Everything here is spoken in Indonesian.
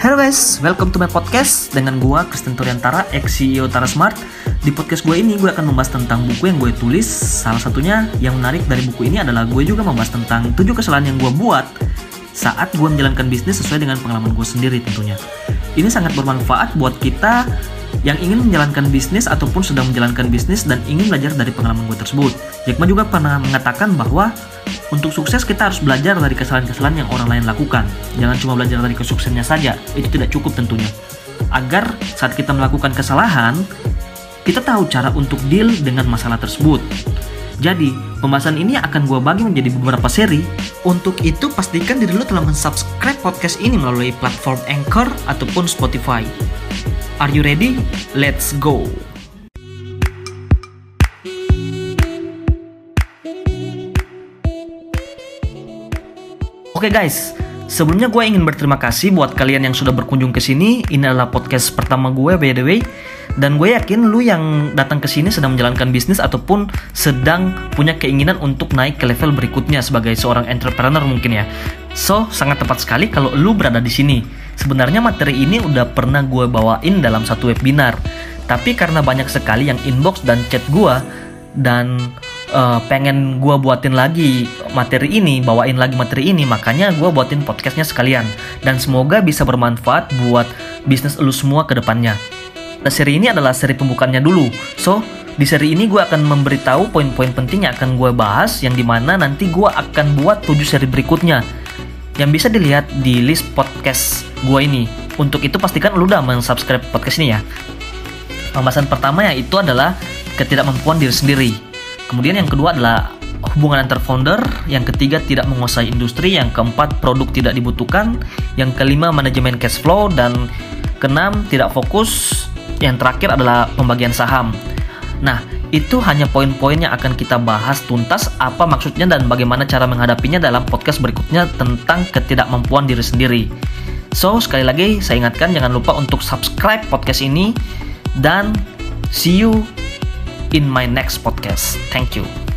Hello guys, welcome to my podcast dengan gua Kristen Turiantara, ex CEO Tara Smart. Di podcast gue ini gue akan membahas tentang buku yang gue tulis. Salah satunya yang menarik dari buku ini adalah gue juga membahas tentang 7 kesalahan yang gue buat saat gue menjalankan bisnis sesuai dengan pengalaman gue sendiri tentunya. Ini sangat bermanfaat buat kita yang ingin menjalankan bisnis ataupun sedang menjalankan bisnis dan ingin belajar dari pengalaman gue tersebut. Jack Ma juga pernah mengatakan bahwa untuk sukses kita harus belajar dari kesalahan-kesalahan yang orang lain lakukan. Jangan cuma belajar dari kesuksesannya saja, itu tidak cukup tentunya. Agar saat kita melakukan kesalahan, kita tahu cara untuk deal dengan masalah tersebut. Jadi, pembahasan ini akan gue bagi menjadi beberapa seri. Untuk itu, pastikan diri lu telah mensubscribe podcast ini melalui platform Anchor ataupun Spotify. Are you ready? Let's go! Oke guys, sebelumnya gue ingin berterima kasih buat kalian yang sudah berkunjung ke sini. Ini adalah podcast pertama gue by the way. Dan gue yakin lu yang datang ke sini sedang menjalankan bisnis ataupun sedang punya keinginan untuk naik ke level berikutnya sebagai seorang entrepreneur mungkin ya. So, sangat tepat sekali kalau lu berada di sini. Sebenarnya materi ini udah pernah gue bawain dalam satu webinar. Tapi karena banyak sekali yang inbox dan chat gue dan uh, pengen gue buatin lagi materi ini, bawain lagi materi ini, makanya gue buatin podcastnya sekalian. Dan semoga bisa bermanfaat buat bisnis lu semua ke depannya. Nah, seri ini adalah seri pembukaannya dulu. So, di seri ini gue akan memberitahu poin-poin penting yang akan gue bahas, yang di mana nanti gue akan buat 7 seri berikutnya. Yang bisa dilihat di list podcast gue ini. Untuk itu pastikan lu udah mensubscribe podcast ini ya. Pembahasan pertama yaitu adalah ketidakmampuan diri sendiri Kemudian yang kedua adalah hubungan antar founder, yang ketiga tidak menguasai industri, yang keempat produk tidak dibutuhkan, yang kelima manajemen cash flow dan keenam tidak fokus, yang terakhir adalah pembagian saham. Nah, itu hanya poin-poin yang akan kita bahas tuntas apa maksudnya dan bagaimana cara menghadapinya dalam podcast berikutnya tentang ketidakmampuan diri sendiri. So, sekali lagi saya ingatkan jangan lupa untuk subscribe podcast ini dan see you in my next podcast. Thank you.